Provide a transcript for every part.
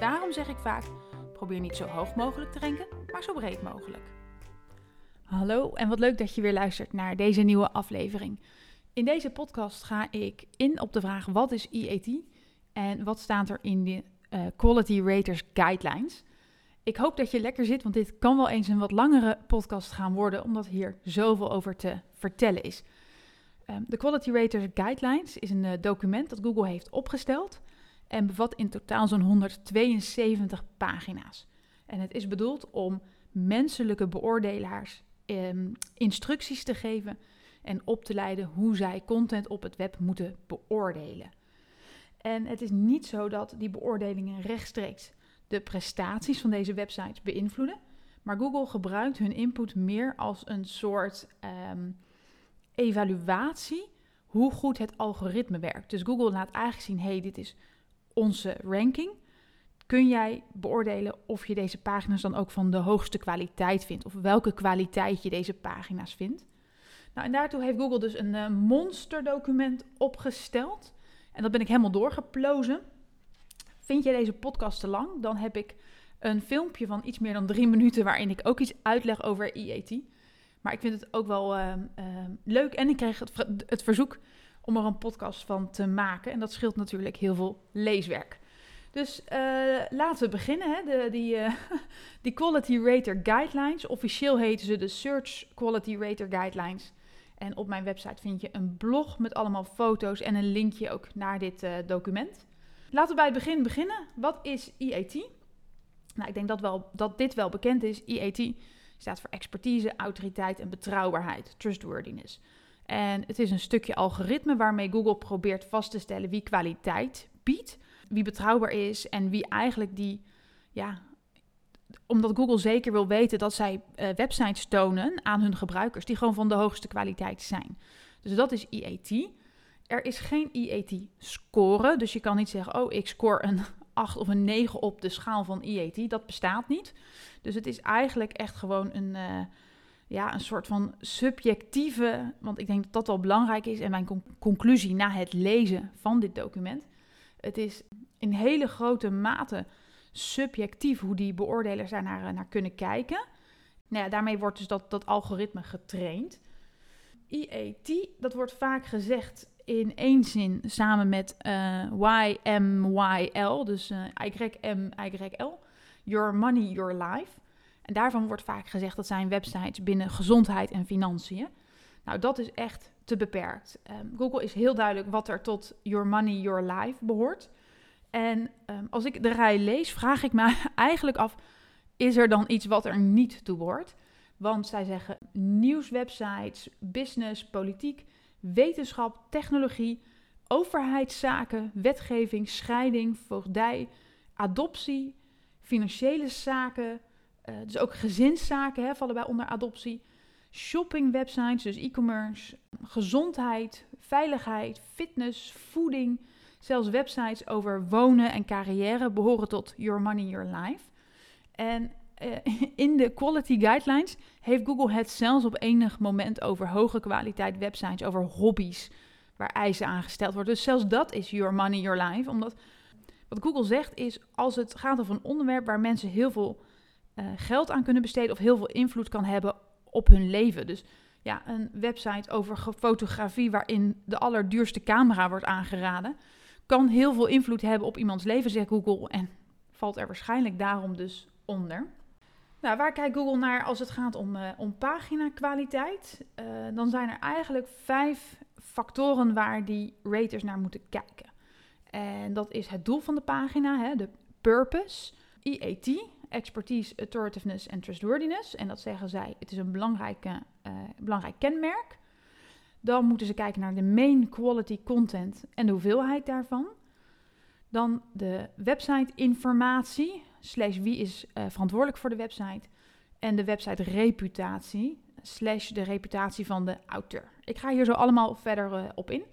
Daarom zeg ik vaak: probeer niet zo hoog mogelijk te ranken, maar zo breed mogelijk. Hallo en wat leuk dat je weer luistert naar deze nieuwe aflevering. In deze podcast ga ik in op de vraag: wat is IAT en wat staat er in de uh, Quality Raters Guidelines? Ik hoop dat je lekker zit, want dit kan wel eens een wat langere podcast gaan worden, omdat hier zoveel over te vertellen is. Um, de Quality Raters Guidelines is een uh, document dat Google heeft opgesteld en bevat in totaal zo'n 172 pagina's. En het is bedoeld om menselijke beoordelaars um, instructies te geven en op te leiden hoe zij content op het web moeten beoordelen. En het is niet zo dat die beoordelingen rechtstreeks de prestaties van deze websites beïnvloeden, maar Google gebruikt hun input meer als een soort um, evaluatie hoe goed het algoritme werkt. Dus Google laat eigenlijk zien: hey, dit is onze ranking. Kun jij beoordelen of je deze pagina's dan ook van de hoogste kwaliteit vindt, of welke kwaliteit je deze pagina's vindt? Nou, en daartoe heeft Google dus een uh, monsterdocument opgesteld. En dat ben ik helemaal doorgeplozen. Vind je deze podcast te lang? Dan heb ik een filmpje van iets meer dan drie minuten waarin ik ook iets uitleg over IAT. Maar ik vind het ook wel uh, uh, leuk en ik kreeg het, het, verzoek om er een podcast van te maken. En dat scheelt natuurlijk heel veel leeswerk. Dus laten we beginnen. Hè. De, die, die Quality Rater Guidelines. Officieel heten ze de Search Quality Rater Guidelines. En op mijn website vind je een blog met allemaal foto's en een linkje ook naar dit uh, document. Laten we bij het begin beginnen. Wat is IAT? Nou, ik denk dat, wel, dat dit wel bekend is. IAT staat voor expertise, autoriteit en betrouwbaarheid, trustworthiness. En het is een stukje algoritme waarmee Google probeert vast te stellen wie kwaliteit biedt, wie betrouwbaar is en wie eigenlijk die ja, omdat Google zeker wil weten dat zij uh, websites tonen aan hun gebruikers die gewoon van de hoogste kwaliteit zijn. Dus dat is IAT. Er is geen IAT-score, dus je kan niet zeggen, oh, ik score een 8 of een 9 op de schaal van IAT. Dat bestaat niet. Dus het is eigenlijk echt gewoon een, uh, ja, een soort van subjectieve, want ik denk dat dat wel belangrijk is en mijn con conclusie na het lezen van dit document. Het is in hele grote mate subjectief hoe die beoordelers daar naar, eh, naar kunnen kijken. Nou ja, daarmee wordt dus dat, dat algoritme getraind. IAT, dat wordt vaak gezegd in één zin samen met uh, YMYL, dus uh, YMYL, Your Money, Your Life. En daarvan wordt vaak gezegd dat zijn websites binnen gezondheid en financiën. Nou, dat is echt te beperkt. Um, Google is heel duidelijk wat er tot Your Money, Your Life behoort. En um, als ik de rij lees, vraag ik me eigenlijk af: is er dan iets wat er niet toe hoort? Want zij zeggen nieuwswebsites, business, politiek, wetenschap, technologie, overheidszaken, wetgeving, scheiding, voogdij, adoptie, financiële zaken, uh, dus ook gezinszaken hè, vallen bij onder adoptie, shoppingwebsites, dus e-commerce, gezondheid, veiligheid, fitness, voeding Zelfs websites over wonen en carrière behoren tot Your Money, Your Life. En uh, in de quality guidelines heeft Google het zelfs op enig moment over hoge kwaliteit websites, over hobby's waar eisen aangesteld worden. Dus zelfs dat is Your Money, Your Life. Omdat wat Google zegt is, als het gaat over een onderwerp waar mensen heel veel uh, geld aan kunnen besteden of heel veel invloed kan hebben op hun leven. Dus ja, een website over fotografie waarin de allerduurste camera wordt aangeraden kan heel veel invloed hebben op iemands leven, zegt Google. En valt er waarschijnlijk daarom dus onder. Nou, waar kijkt Google naar als het gaat om, uh, om paginakwaliteit? Uh, dan zijn er eigenlijk vijf factoren waar die raters naar moeten kijken. En dat is het doel van de pagina, hè, de purpose, EAT, expertise, authoritiveness en trustworthiness. En dat zeggen zij, het is een belangrijke, uh, belangrijk kenmerk. Dan moeten ze kijken naar de main quality content en de hoeveelheid daarvan. Dan de website informatie, slash wie is uh, verantwoordelijk voor de website. En de website reputatie, slash de reputatie van de auteur. Ik ga hier zo allemaal verder uh, op in.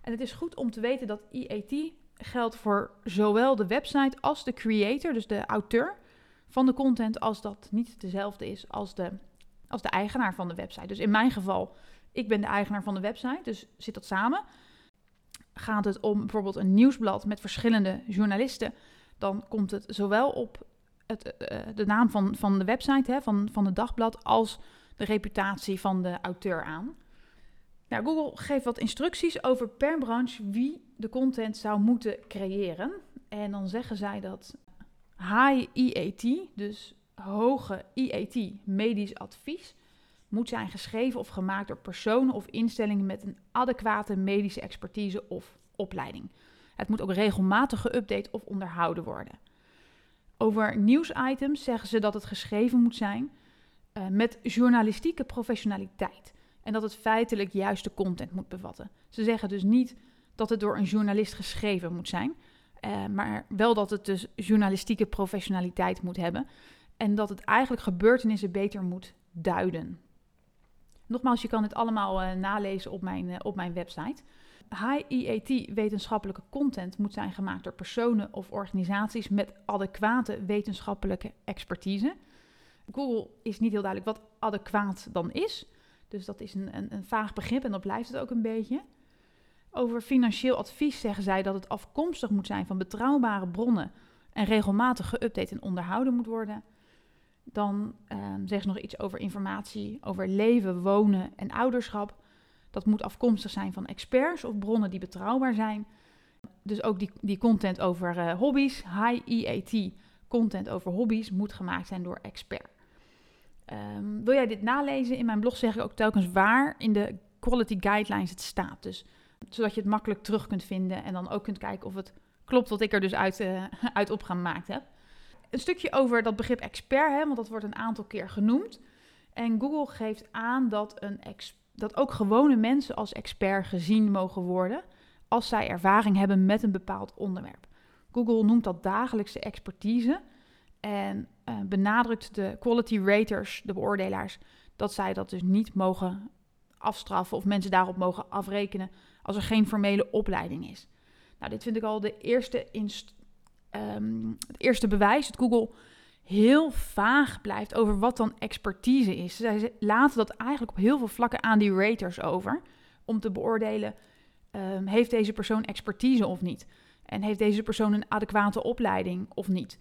En het is goed om te weten dat IAT geldt voor zowel de website als de creator, dus de auteur van de content, als dat niet dezelfde is als de, als de eigenaar van de website. Dus in mijn geval, ik ben de eigenaar van de website, dus zit dat samen. Gaat het om bijvoorbeeld een nieuwsblad met verschillende journalisten, dan komt het zowel op het, uh, de naam van, van de website, hè, van, van het dagblad, als de reputatie van de auteur aan. Nou, Google geeft wat instructies over per branche wie de content zou moeten creëren. En dan zeggen zij dat high EAT, dus hoge EAT, medisch advies, moet zijn geschreven of gemaakt door personen of instellingen met een adequate medische expertise of opleiding. Het moet ook regelmatig geüpdate of onderhouden worden. Over nieuwsitems zeggen ze dat het geschreven moet zijn uh, met journalistieke professionaliteit en dat het feitelijk juiste content moet bevatten. Ze zeggen dus niet dat het door een journalist geschreven moet zijn, uh, maar wel dat het dus journalistieke professionaliteit moet hebben en dat het eigenlijk gebeurtenissen beter moet duiden. Nogmaals, je kan dit allemaal uh, nalezen op mijn, uh, op mijn website. High EAT wetenschappelijke content moet zijn gemaakt door personen of organisaties met adequate wetenschappelijke expertise. Google is niet heel duidelijk wat adequaat dan is. Dus dat is een, een, een vaag begrip en dat blijft het ook een beetje. Over financieel advies zeggen zij dat het afkomstig moet zijn van betrouwbare bronnen en regelmatig geüpdate en onderhouden moet worden. Dan uh, zeggen ze nog iets over informatie over leven, wonen en ouderschap. Dat moet afkomstig zijn van experts of bronnen die betrouwbaar zijn. Dus ook die, die content over uh, hobby's, high EAT content over hobby's, moet gemaakt zijn door expert. Um, wil jij dit nalezen? In mijn blog zeg ik ook telkens waar in de quality guidelines het staat. Dus zodat je het makkelijk terug kunt vinden en dan ook kunt kijken of het klopt wat ik er dus uit, uh, uit opgemaakt heb. Een stukje over dat begrip expert, hè, want dat wordt een aantal keer genoemd. En Google geeft aan dat, een dat ook gewone mensen als expert gezien mogen worden als zij ervaring hebben met een bepaald onderwerp. Google noemt dat dagelijkse expertise en uh, benadrukt de quality raters, de beoordelaars, dat zij dat dus niet mogen afstraffen of mensen daarop mogen afrekenen als er geen formele opleiding is. Nou, dit vind ik al de eerste um, het eerste bewijs dat Google heel vaag blijft over wat dan expertise is. Zij laten dat eigenlijk op heel veel vlakken aan die raters over om te beoordelen: um, heeft deze persoon expertise of niet? En heeft deze persoon een adequate opleiding of niet?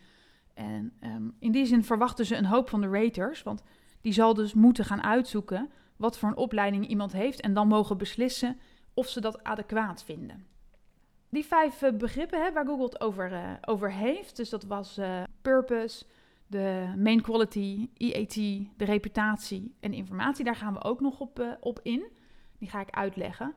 En um, in die zin verwachten ze een hoop van de raters, want die zal dus moeten gaan uitzoeken wat voor een opleiding iemand heeft en dan mogen beslissen of ze dat adequaat vinden. Die vijf uh, begrippen hè, waar Google het over, uh, over heeft, dus dat was uh, purpose, de main quality, EAT, de reputatie en informatie, daar gaan we ook nog op, op in. Die ga ik uitleggen.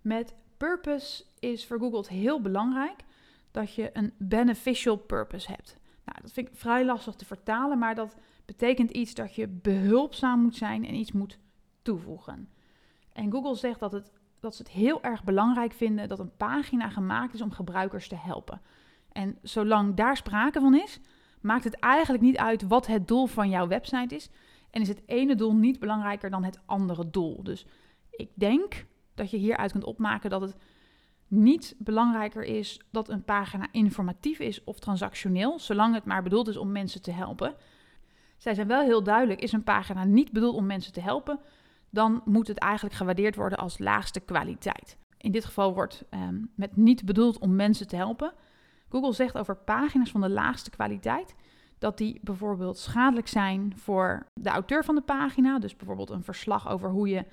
Met purpose is voor Google het heel belangrijk dat je een beneficial purpose hebt. Nou, dat vind ik vrij lastig te vertalen, maar dat betekent iets dat je behulpzaam moet zijn en iets moet toevoegen. En Google zegt dat, het, dat ze het heel erg belangrijk vinden dat een pagina gemaakt is om gebruikers te helpen. En zolang daar sprake van is, maakt het eigenlijk niet uit wat het doel van jouw website is. En is het ene doel niet belangrijker dan het andere doel. Dus ik denk dat je hieruit kunt opmaken dat het niet belangrijker is dat een pagina informatief is of transactioneel, zolang het maar bedoeld is om mensen te helpen. Zij zijn wel heel duidelijk: is een pagina niet bedoeld om mensen te helpen, dan moet het eigenlijk gewaardeerd worden als laagste kwaliteit. In dit geval wordt um, met niet bedoeld om mensen te helpen. Google zegt over pagina's van de laagste kwaliteit dat die bijvoorbeeld schadelijk zijn voor de auteur van de pagina. Dus bijvoorbeeld een verslag over hoe je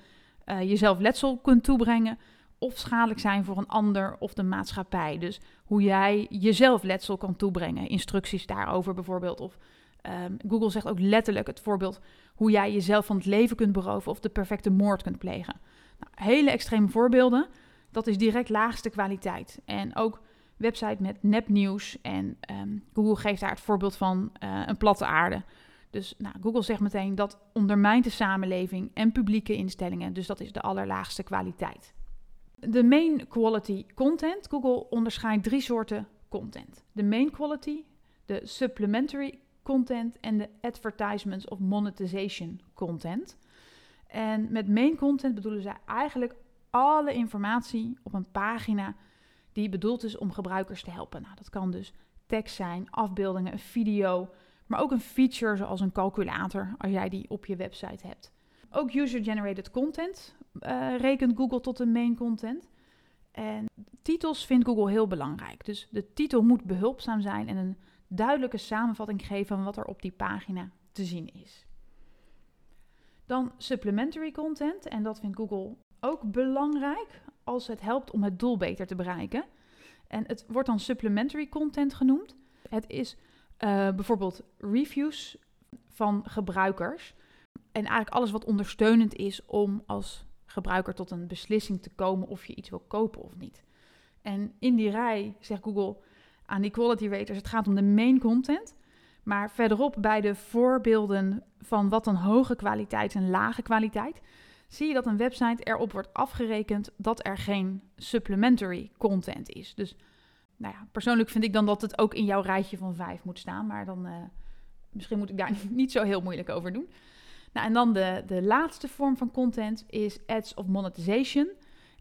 uh, jezelf letsel kunt toebrengen of schadelijk zijn voor een ander of de maatschappij. Dus hoe jij jezelf letsel kan toebrengen. Instructies daarover bijvoorbeeld. Of um, Google zegt ook letterlijk het voorbeeld hoe jij jezelf van het leven kunt beroven of de perfecte moord kunt plegen. Nou, hele extreme voorbeelden. Dat is direct laagste kwaliteit. En ook website met nepnieuws. En um, Google geeft daar het voorbeeld van uh, een platte aarde. Dus nou, Google zegt meteen dat ondermijnt de samenleving en publieke instellingen. Dus dat is de allerlaagste kwaliteit. De main quality content. Google onderscheidt drie soorten content. De main quality, de supplementary content en de advertisements of monetization content. En met main content bedoelen zij eigenlijk alle informatie op een pagina die bedoeld is om gebruikers te helpen. Nou, dat kan dus tekst zijn, afbeeldingen, een video, maar ook een feature zoals een calculator als jij die op je website hebt. Ook user-generated content uh, rekent Google tot de main content. En titels vindt Google heel belangrijk. Dus de titel moet behulpzaam zijn en een duidelijke samenvatting geven van wat er op die pagina te zien is. Dan supplementary content, en dat vindt Google ook belangrijk als het helpt om het doel beter te bereiken. En het wordt dan supplementary content genoemd. Het is uh, bijvoorbeeld reviews van gebruikers. En eigenlijk alles wat ondersteunend is om als gebruiker tot een beslissing te komen of je iets wil kopen of niet. En in die rij zegt Google aan die quality raters: het gaat om de main content. Maar verderop bij de voorbeelden van wat een hoge kwaliteit en lage kwaliteit, zie je dat een website erop wordt afgerekend dat er geen supplementary content is. Dus nou ja, persoonlijk vind ik dan dat het ook in jouw rijtje van vijf moet staan. Maar dan uh, misschien moet ik daar niet zo heel moeilijk over doen. Nou, en dan de, de laatste vorm van content is ads of monetization.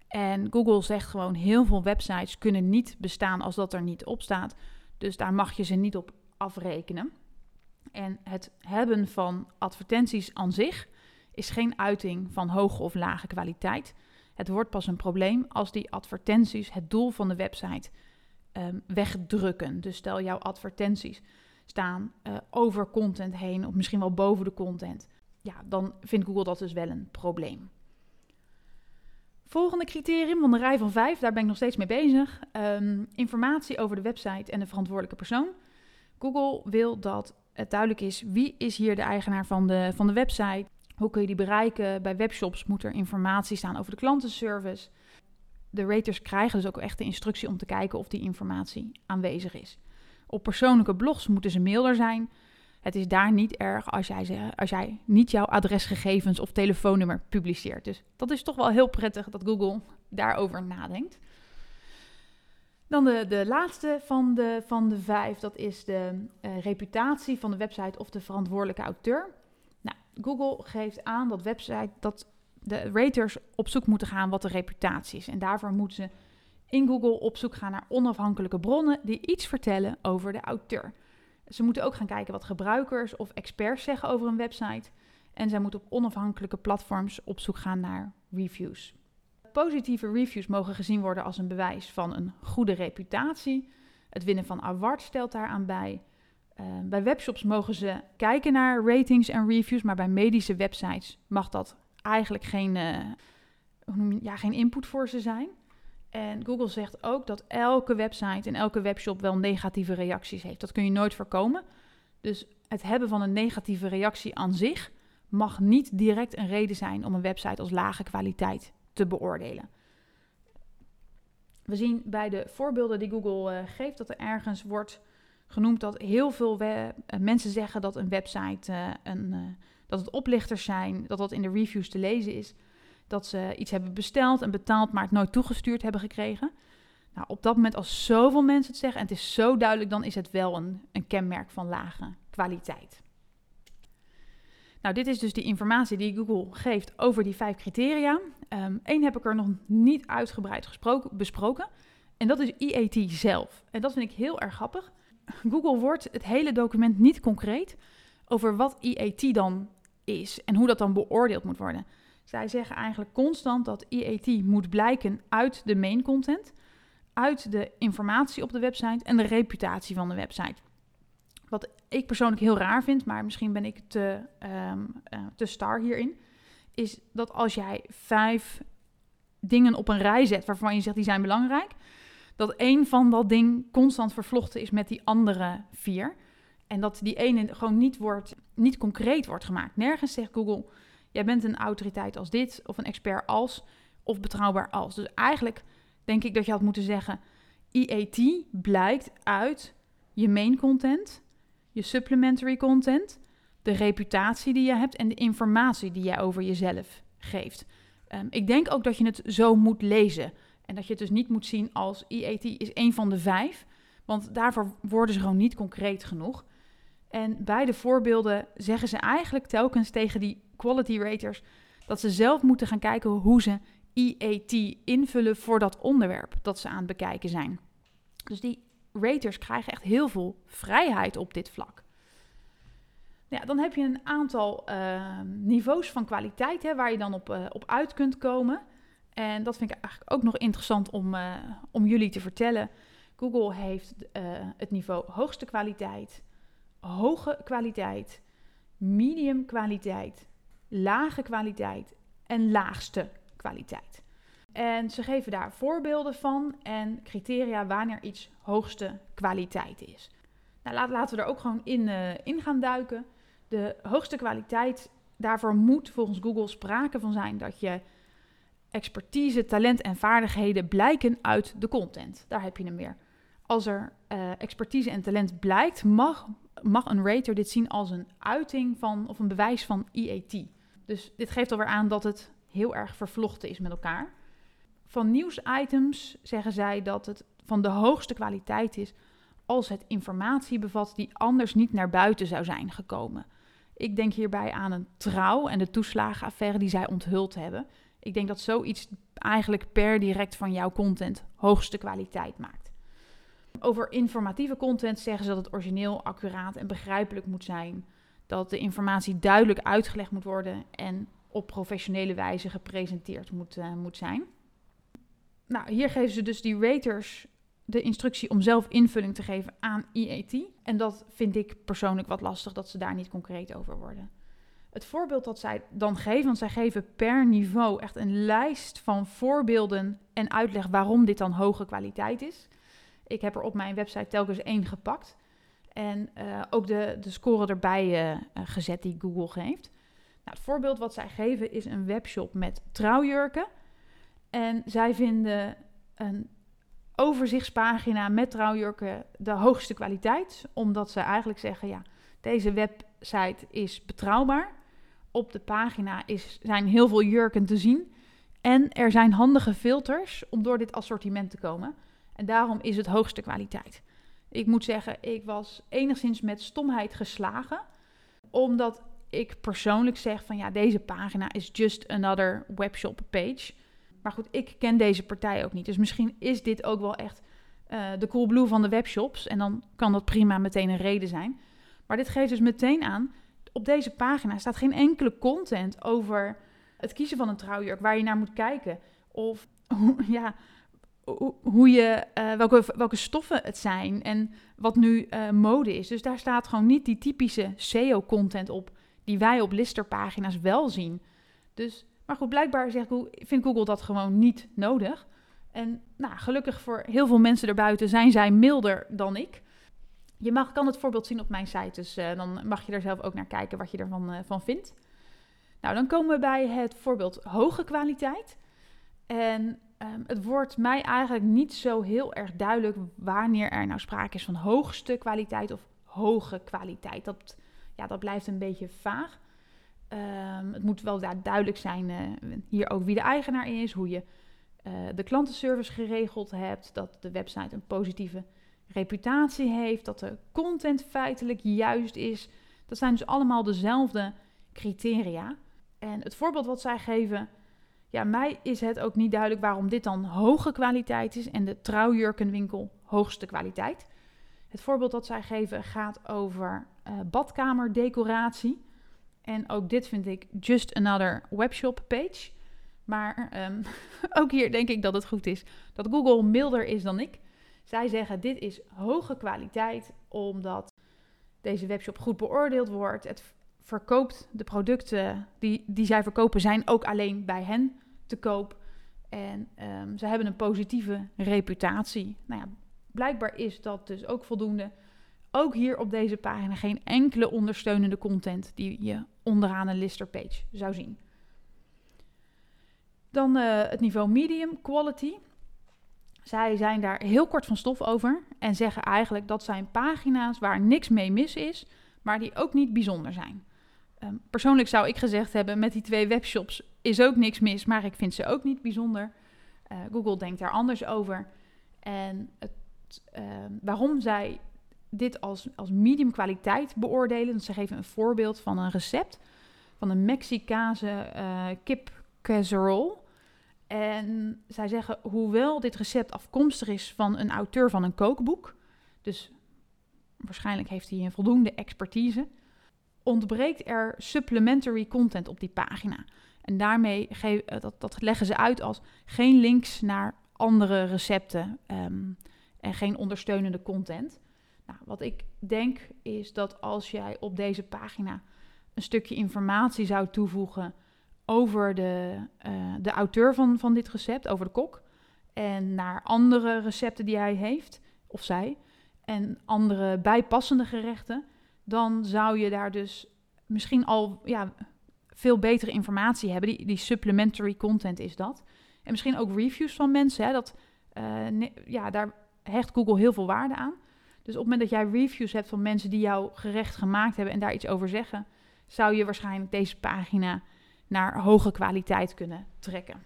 En Google zegt gewoon heel veel websites kunnen niet bestaan als dat er niet op staat. Dus daar mag je ze niet op afrekenen. En het hebben van advertenties aan zich is geen uiting van hoge of lage kwaliteit. Het wordt pas een probleem als die advertenties het doel van de website um, wegdrukken. Dus stel jouw advertenties staan uh, over content heen of misschien wel boven de content. Ja, dan vindt Google dat dus wel een probleem. Volgende criterium van de rij van vijf, daar ben ik nog steeds mee bezig. Um, informatie over de website en de verantwoordelijke persoon. Google wil dat het duidelijk is wie is hier de eigenaar van de, van de website. Hoe kun je die bereiken? Bij webshops moet er informatie staan over de klantenservice. De raters krijgen dus ook echt de instructie om te kijken of die informatie aanwezig is. Op persoonlijke blogs moeten ze mailder zijn. Het is daar niet erg als jij, als jij niet jouw adresgegevens of telefoonnummer publiceert. Dus dat is toch wel heel prettig dat Google daarover nadenkt. Dan de, de laatste van de, van de vijf, dat is de uh, reputatie van de website of de verantwoordelijke auteur. Nou, Google geeft aan dat, website, dat de raters op zoek moeten gaan wat de reputatie is. En daarvoor moeten ze in Google op zoek gaan naar onafhankelijke bronnen die iets vertellen over de auteur. Ze moeten ook gaan kijken wat gebruikers of experts zeggen over een website. En zij moeten op onafhankelijke platforms op zoek gaan naar reviews. Positieve reviews mogen gezien worden als een bewijs van een goede reputatie. Het winnen van awards stelt daaraan bij. Uh, bij webshops mogen ze kijken naar ratings en reviews, maar bij medische websites mag dat eigenlijk geen, uh, ja, geen input voor ze zijn. En Google zegt ook dat elke website en elke webshop wel negatieve reacties heeft. Dat kun je nooit voorkomen. Dus het hebben van een negatieve reactie aan zich mag niet direct een reden zijn om een website als lage kwaliteit te beoordelen. We zien bij de voorbeelden die Google uh, geeft dat er ergens wordt genoemd dat heel veel uh, mensen zeggen dat een website uh, een, dat het oplichters zijn, dat dat in de reviews te lezen is dat ze iets hebben besteld en betaald, maar het nooit toegestuurd hebben gekregen. Nou, op dat moment, als zoveel mensen het zeggen en het is zo duidelijk, dan is het wel een, een kenmerk van lage kwaliteit. Nou, dit is dus die informatie die Google geeft over die vijf criteria. Eén ehm, heb ik er nog niet uitgebreid besproken. En dat is IAT zelf. En dat vind ik heel erg grappig. Google wordt het hele document niet concreet over wat IAT dan is en hoe dat dan beoordeeld moet worden. Zij zeggen eigenlijk constant dat EAT moet blijken uit de main content, uit de informatie op de website en de reputatie van de website. Wat ik persoonlijk heel raar vind, maar misschien ben ik te, um, uh, te star hierin, is dat als jij vijf dingen op een rij zet waarvan je zegt die zijn belangrijk, dat één van dat ding constant vervlochten is met die andere vier. En dat die ene gewoon niet, wordt, niet concreet wordt gemaakt. Nergens zegt Google, jij bent een autoriteit als dit, of een expert als, of betrouwbaar als. Dus eigenlijk denk ik dat je had moeten zeggen: EAT blijkt uit je main content, je supplementary content, de reputatie die je hebt en de informatie die jij over jezelf geeft. Um, ik denk ook dat je het zo moet lezen. En dat je het dus niet moet zien als EAT is een van de vijf, Want daarvoor worden ze gewoon niet concreet genoeg. En bij de voorbeelden zeggen ze eigenlijk telkens tegen die quality raters dat ze zelf moeten gaan kijken hoe ze EAT invullen voor dat onderwerp dat ze aan het bekijken zijn. Dus die raters krijgen echt heel veel vrijheid op dit vlak. Ja, dan heb je een aantal uh, niveaus van kwaliteit hè, waar je dan op, uh, op uit kunt komen. En dat vind ik eigenlijk ook nog interessant om, uh, om jullie te vertellen. Google heeft het niveau hoogste kwaliteit, hoge kwaliteit, medium kwaliteit, lage kwaliteit en laagste kwaliteit. En ze geven daar voorbeelden van en criteria wanneer iets hoogste kwaliteit is. Nou, laten we er ook gewoon in, in gaan duiken de hoogste kwaliteit, daarvoor moet volgens Google sprake van zijn dat je expertise, talent en vaardigheden blijken uit de content. Daar heb je hem weer. Als er uh, expertise en talent blijkt, mag, mag een rater dit zien als een uiting van of een bewijs van EAT. Dus dit geeft alweer aan dat het heel erg vervlochten is met elkaar. Van nieuwsitems zeggen zij dat het van de hoogste kwaliteit is als het informatie bevat die anders niet naar buiten zou zijn gekomen. Ik denk hierbij aan een trouw en de toeslagenaffaire die zij onthuld hebben. Ik denk dat zoiets eigenlijk per direct van jouw content hoogste kwaliteit maakt. Over informatieve content zeggen ze dat het origineel, accuraat en begrijpelijk moet zijn. Dat de informatie duidelijk uitgelegd moet worden en op professionele wijze gepresenteerd moet, uh, moet zijn. Nou, hier geven ze dus die raters de instructie om zelf invulling te geven aan EAT. En dat vind ik persoonlijk wat lastig dat ze daar niet concreet over worden. Het voorbeeld dat zij dan geven, want zij geven per niveau echt een lijst van voorbeelden en uitleg waarom dit dan hoge kwaliteit is. Ik heb er op mijn website telkens één gepakt. En uh, ook de, de score erbij uh, gezet die Google geeft. Nou, het voorbeeld wat zij geven is een webshop met trouwjurken. En zij vinden een overzichtspagina met trouwjurken de hoogste kwaliteit. Omdat ze eigenlijk zeggen, ja, deze website is betrouwbaar. Op de pagina is, zijn heel veel jurken te zien. En er zijn handige filters om door dit assortiment te komen. En daarom is het hoogste kwaliteit. Ik moet zeggen, ik was enigszins met stomheid geslagen. Omdat ik persoonlijk zeg van ja, deze pagina is just another webshop page. Maar goed, ik ken deze partij ook niet. Dus misschien is dit ook wel echt uh, de Coolblue van de webshops. En dan kan dat prima meteen een reden zijn. Maar dit geeft dus meteen aan, op deze pagina staat geen enkele content over het kiezen van een trouwjurk waar je naar moet kijken. Of ja, hoe je, uh, welke, welke stoffen het zijn en wat nu uh, mode is. Dus daar staat gewoon niet die typische SEO-content op die wij op listerpagina's wel zien. Dus maar goed, blijkbaar zegt Google, vindt Google dat gewoon niet nodig. En nou, gelukkig voor heel veel mensen erbuiten zijn zij milder dan ik. Je mag, kan het voorbeeld zien op mijn site, dus uh, dan mag je er zelf ook naar kijken wat je ervan van vindt. Nou, dan komen we bij het voorbeeld hoge kwaliteit. En um, het wordt mij eigenlijk niet zo heel erg duidelijk wanneer er nou sprake is van hoogste kwaliteit of hoge kwaliteit. Dat, ja, dat blijft een beetje vaag. Um, het moet wel duidelijk zijn uh, hier ook wie de eigenaar is, hoe je uh, de klantenservice geregeld hebt, dat de website een positieve reputatie heeft, dat de content feitelijk juist is. Dat zijn dus allemaal dezelfde criteria. En het voorbeeld wat zij geven, ja, mij is het ook niet duidelijk waarom dit dan hoge kwaliteit is en de trouwjurkenwinkel hoogste kwaliteit. Het voorbeeld dat zij geven gaat over uh, badkamerdecoratie. En ook dit vind ik just another webshop page. Maar um, ook hier denk ik dat het goed is dat Google milder is dan ik. Zij zeggen dit is hoge kwaliteit omdat deze webshop goed beoordeeld wordt. Het verkoopt de producten die, die zij verkopen zijn ook alleen bij hen te koop. En um, ze hebben een positieve reputatie. Nou ja, blijkbaar is dat dus ook voldoende. Ook hier op deze pagina geen enkele ondersteunende content die je onderaan een lister page zou zien. Dan uh, het niveau medium quality. Zij zijn daar heel kort van stof over en zeggen eigenlijk dat zijn pagina's waar niks mee mis is, maar die ook niet bijzonder zijn. Um, persoonlijk zou ik gezegd hebben, met die twee webshops is ook niks mis, maar ik vind ze ook niet bijzonder. Uh, Google denkt daar anders over. En het ehm, waarom zij dit als, als medium kwaliteit beoordelen. Ze geven een voorbeeld van een recept van een Mexicaanse uh, kip casserole. En zij zeggen, hoewel dit recept afkomstig is van een auteur van een kookboek, dus waarschijnlijk heeft hij een voldoende expertise, ontbreekt er supplementary content op die pagina. En daarmee geef, eh, dat, dat leggen ze uit als geen links naar andere recepten ehm, en geen ondersteunende content. Nou, wat ik denk is dat als jij op deze pagina een stukje informatie zou toevoegen over de, uh, de auteur van, van dit recept, over de kok, en naar andere recepten die hij heeft, of zij, en andere bijpassende gerechten, dan zou je daar dus misschien al ja, veel betere informatie hebben. Die, die supplementary content is dat. En misschien ook reviews van mensen. Hè, dat, uh, ja, daar hecht Google heel veel waarde aan. Dus op het moment dat jij reviews hebt van mensen die jouw gerecht gemaakt hebben en daar iets over zeggen, zou je waarschijnlijk deze pagina naar hoge kwaliteit kunnen trekken.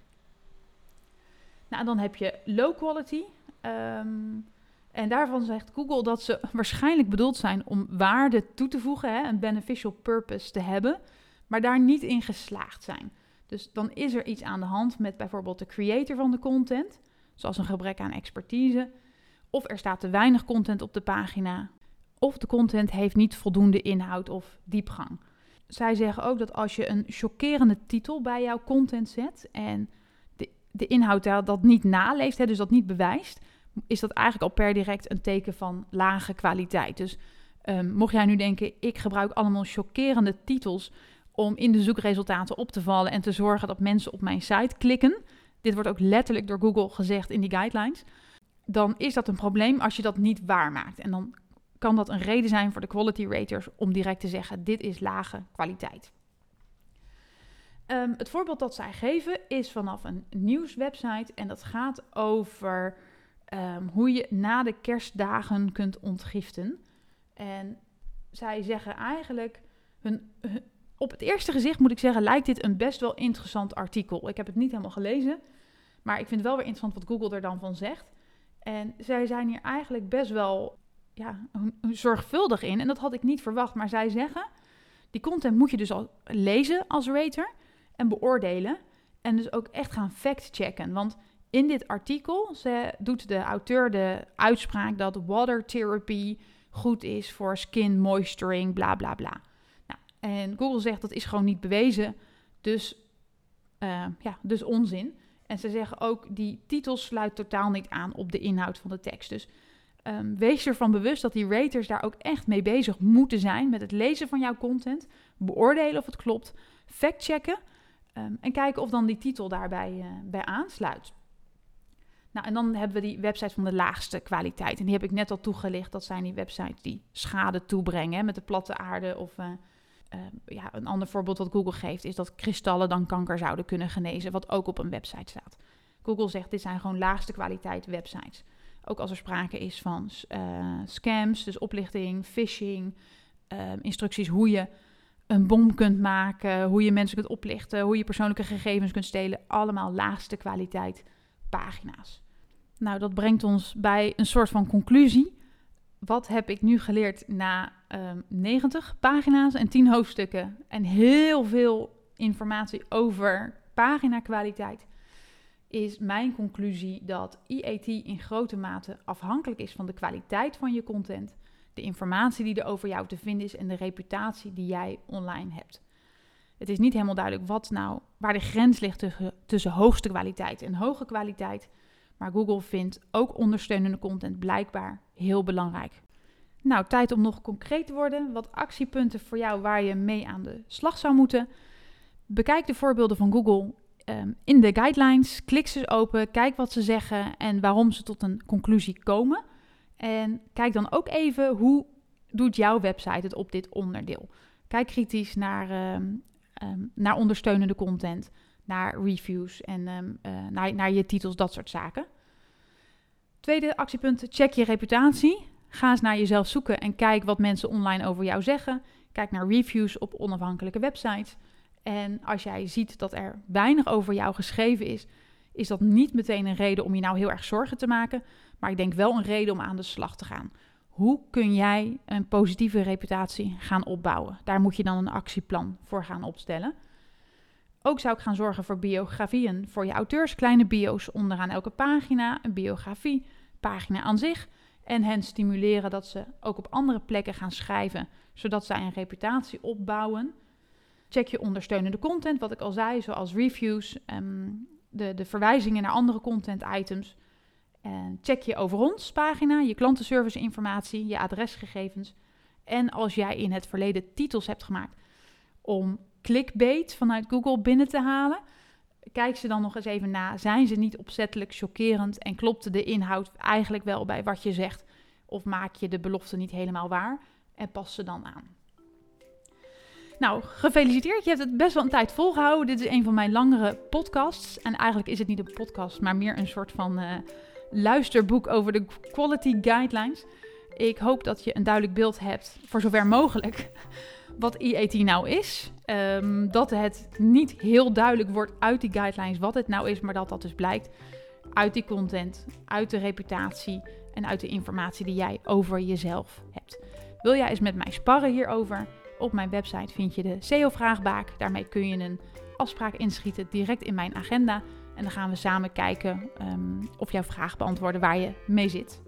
Nou, dan heb je low quality. Um, en daarvan zegt Google dat ze waarschijnlijk bedoeld zijn om waarde toe te voegen, hè, een beneficial purpose te hebben, maar daar niet in geslaagd zijn. Dus dan is er iets aan de hand met bijvoorbeeld de creator van de content, zoals een gebrek aan expertise, of er staat te weinig content op de pagina, of de content heeft niet voldoende inhoud of diepgang. Zij zeggen ook dat als je een chockerende titel bij jouw content zet en de, de inhoud dat niet naleeft, hè, dus dat niet bewijst, is dat eigenlijk al per direct een teken van lage kwaliteit. Dus um, mocht jij nu denken, ik gebruik allemaal chockerende titels om in de zoekresultaten op te vallen en te zorgen dat mensen op mijn site klikken. Dit wordt ook letterlijk door Google gezegd in die guidelines. Dan is dat een probleem als je dat niet waarmaakt. En dan kan dat een reden zijn voor de quality raters om direct te zeggen: dit is lage kwaliteit. Um, het voorbeeld dat zij geven is vanaf een nieuwswebsite en dat gaat over um, hoe je na de kerstdagen kunt ontgiften. En zij zeggen eigenlijk, hun, op het eerste gezicht moet ik zeggen, lijkt dit een best wel interessant artikel. Ik heb het niet helemaal gelezen, maar ik vind het wel weer interessant wat Google er dan van zegt. En zij zijn hier eigenlijk best wel ja, zorgvuldig in. En dat had ik niet verwacht. Maar zij zeggen, die content moet je dus al lezen als rater en beoordelen. En dus ook echt gaan fact-checken. Want in dit artikel doet de auteur de uitspraak dat water therapy goed is voor skin moisturing, bla bla bla. Nou, en Google zegt dat is gewoon niet bewezen, dus, uh, ja, dus onzin. En ze zeggen ook, die titel sluit totaal niet aan op de inhoud van de tekst. Dus um, wees ervan bewust dat die raters daar ook echt mee bezig moeten zijn met het lezen van jouw content, beoordelen of het klopt, factchecken um, en kijken of dan die titel daarbij uh, bij aansluit. Nou, en dan hebben we die websites van de laagste kwaliteit. En die heb ik net al toegelicht. Dat zijn die websites die schade toebrengen met de platte aarde. Of uh, uh, ja, een ander voorbeeld wat Google geeft is dat kristallen dan kanker zouden kunnen genezen. Wat ook op een website staat. Google zegt dit zijn gewoon laagste kwaliteit websites. Ook als er sprake is van uh, scams, dus oplichting, phishing, instructies hoe je een bom kunt maken, hoe je mensen kunt oplichten, hoe je persoonlijke gegevens kunt stelen. Allemaal laagste kwaliteit pagina's. Nou, dat brengt ons bij een soort van conclusie. Wat heb ik nu geleerd na um, ehm, 90 pagina's en 10 hoofdstukken en heel veel informatie over paginakwaliteit? Is mijn conclusie dat EAT in grote mate afhankelijk is van de kwaliteit van je content, de informatie die er over jou te vinden is en de reputatie die jij online hebt. Het is niet helemaal duidelijk wat nou, waar de grens ligt tussen, hoogste kwaliteit en hoge kwaliteit. Maar Google vindt ook ondersteunende content blijkbaar heel belangrijk. Nou, tijd om nog concreet te worden. Wat actiepunten voor jou waar je mee aan de slag zou moeten. Bekijk de voorbeelden van Google um, in de guidelines. Klik ze open, kijk wat ze zeggen en waarom ze tot een conclusie komen. En kijk dan ook even hoe doet jouw website het op dit onderdeel. Kijk kritisch naar um, um, naar ondersteunende content, naar reviews en um, uh, naar, naar je titels, dat soort zaken. Tweede actiepunt, check je reputatie. Ga eens naar jezelf zoeken en kijk wat mensen online over jou zeggen. Kijk naar reviews op onafhankelijke websites. En als jij ziet dat er weinig over jou geschreven is, is dat niet meteen een reden om je nou heel erg zorgen te maken. Maar ik denk wel een reden om aan de slag te gaan. Hoe kun jij een positieve reputatie gaan opbouwen? Daar moet je dan een actieplan voor gaan opstellen. Ook zou ik gaan zorgen voor biografieën voor je auteurs, kleine bio's onderaan elke pagina, een biografie, pagina aan zich. En hen stimuleren dat ze ook op andere plekken gaan schrijven, zodat zij een reputatie opbouwen. Check je ondersteunende content, wat ik al zei, zoals reviews, um, de, de verwijzingen naar andere content items. En check je over ons pagina, je klantenservice informatie, je adresgegevens. En als jij in het verleden titels hebt gemaakt om clickbait vanuit Google binnen te halen, kijk ze dan nog eens even na. Zijn ze niet opzettelijk chockerend en klopt de inhoud eigenlijk wel bij wat je zegt? Of maak je de belofte niet helemaal waar en pas ze dan aan? Nou, gefeliciteerd. Je hebt het best wel een tijd volgehouden. Dit is een van mijn langere podcasts. En eigenlijk is het niet een podcast, maar meer een soort van uh, luisterboek over de quality guidelines. Ik hoop dat je een duidelijk beeld hebt, voor zover mogelijk, wat EAT nou is. Um, dat het niet heel duidelijk wordt uit die guidelines wat het nou is, maar dat dat dus blijkt uit die content, uit de reputatie en uit de informatie die jij over jezelf hebt. Wil jij eens met mij sparren hierover? Op mijn website vind je de SEO-vraagbaak. Daarmee kun je een afspraak inschieten direct in mijn agenda. En dan gaan we samen kijken um, of jouw vraag beantwoorden waar je mee zit.